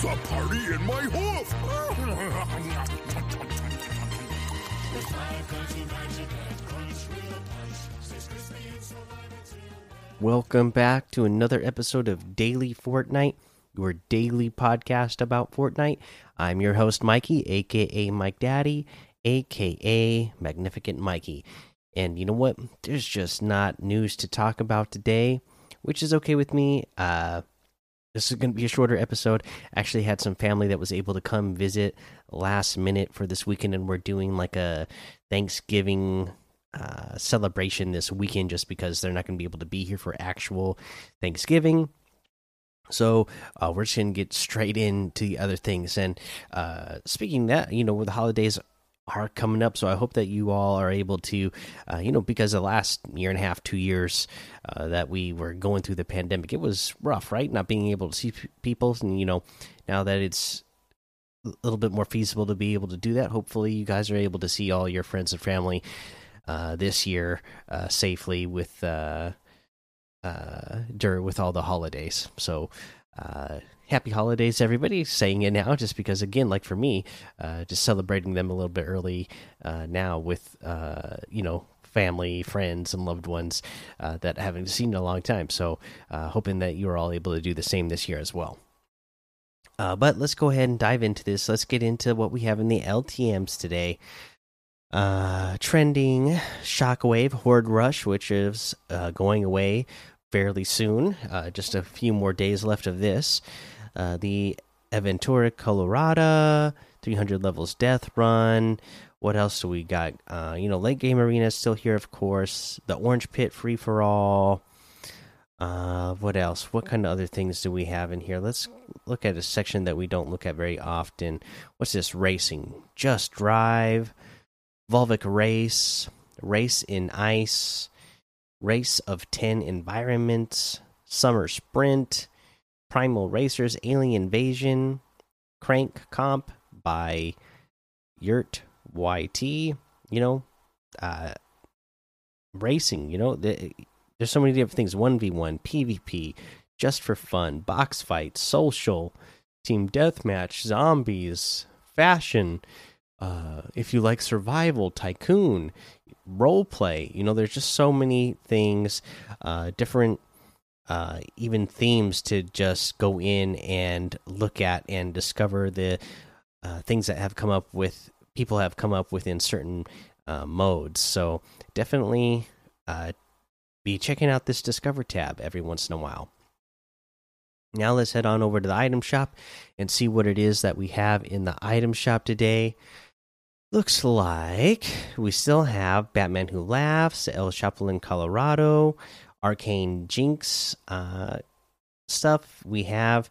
bee in my hoof. Welcome back to another episode of Daily Fortnite, your daily podcast about Fortnite. I'm your host, Mikey, aka Mike Daddy, aka Magnificent Mikey. And you know what? There's just not news to talk about today, which is okay with me. Uh, this is going to be a shorter episode. Actually, had some family that was able to come visit last minute for this weekend, and we're doing like a Thanksgiving uh, celebration this weekend just because they're not going to be able to be here for actual Thanksgiving. So uh, we're just going to get straight into the other things. And uh, speaking that, you know, with the holidays are coming up, so I hope that you all are able to, uh, you know, because the last year and a half, two years uh, that we were going through the pandemic, it was rough, right? Not being able to see people, and you know, now that it's a little bit more feasible to be able to do that, hopefully you guys are able to see all your friends and family uh, this year uh, safely with uh, uh, during with all the holidays. So uh, happy holidays, everybody! Saying it now, just because again, like for me, uh, just celebrating them a little bit early uh, now with uh, you know family, friends, and loved ones uh, that I haven't seen in a long time. So hoping that you are all able to do the same this year as well. But let's go ahead and dive into this. Let's get into what we have in the LTMs today. Trending Shockwave Horde Rush, which is going away fairly soon. Uh, just a few more days left of this. Uh, the Aventura Colorado, 300 levels Death Run. What else do we got? Uh, you know, Late Game Arena is still here, of course. The Orange Pit Free for All. Uh, what else? What kind of other things do we have in here? Let's look at a section that we don't look at very often. What's this? Racing. Just Drive. Volvic Race. Race in Ice. Race of 10 Environments. Summer Sprint. Primal Racers. Alien Invasion. Crank Comp by Yurt YT. You know, uh, racing, you know, the, there's so many different things 1v1 pvp just for fun box fight social team deathmatch zombies fashion uh if you like survival tycoon role play you know there's just so many things uh different uh even themes to just go in and look at and discover the uh, things that have come up with people have come up with in certain uh, modes so definitely uh be checking out this Discover tab every once in a while. Now let's head on over to the item shop and see what it is that we have in the item shop today. Looks like we still have Batman Who Laughs, El Chapulin Colorado, Arcane Jinx uh, stuff. We have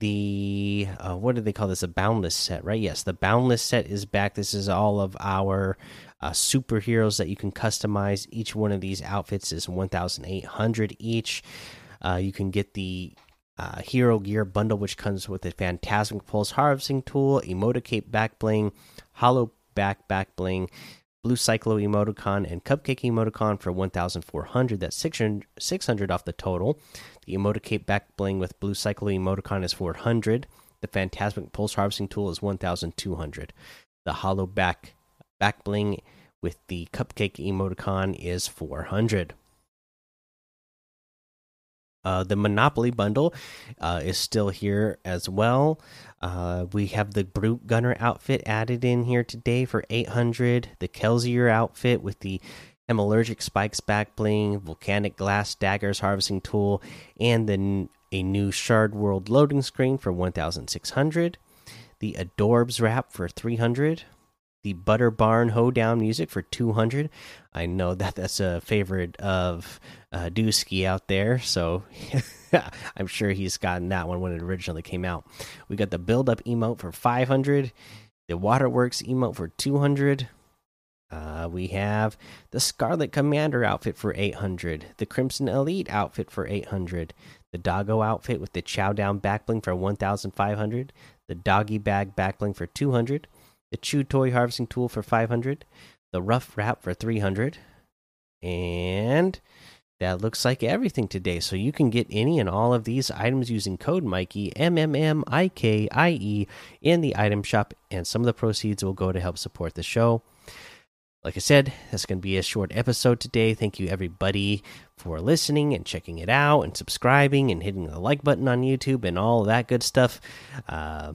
the uh, what do they call this? A boundless set, right? Yes, the boundless set is back. This is all of our uh, superheroes that you can customize. Each one of these outfits is 1,800 each. Uh, you can get the uh, Hero Gear bundle, which comes with a Phantasmic Pulse harvesting tool, Emoticape back bling, Hollow back back bling, Blue Cyclo emoticon, and Cupcake emoticon for 1,400. That's 600, 600 off the total. The Emoticape back bling with Blue Cyclo emoticon is 400. The Phantasmic Pulse harvesting tool is 1,200. The Hollow back back bling with the Cupcake emoticon is 400. Uh, the Monopoly bundle uh, is still here as well. Uh, we have the Brute Gunner outfit added in here today for 800. The Kelsier outfit with the Hemalurgic Spikes back bling, Volcanic Glass Daggers harvesting tool, and then a new Shard World loading screen for 1,600. The Adorbs wrap for 300 the Butter Barn Hoedown music for 200. I know that that's a favorite of uh, Dusky out there, so I'm sure he's gotten that one when it originally came out. We got the Build Up emote for 500, the Waterworks emote for 200. Uh, we have the Scarlet Commander outfit for 800, the Crimson Elite outfit for 800, the Doggo outfit with the Chow Down backbling for 1,500, the Doggy Bag backbling for 200 the chew toy harvesting tool for 500 the rough wrap for 300 and that looks like everything today. So you can get any and all of these items using code Mikey M M M I K I E in the item shop, and some of the proceeds will go to help support the show. Like I said, that's going to be a short episode today. Thank you everybody for listening and checking it out and subscribing and hitting the like button on YouTube and all that good stuff. Uh,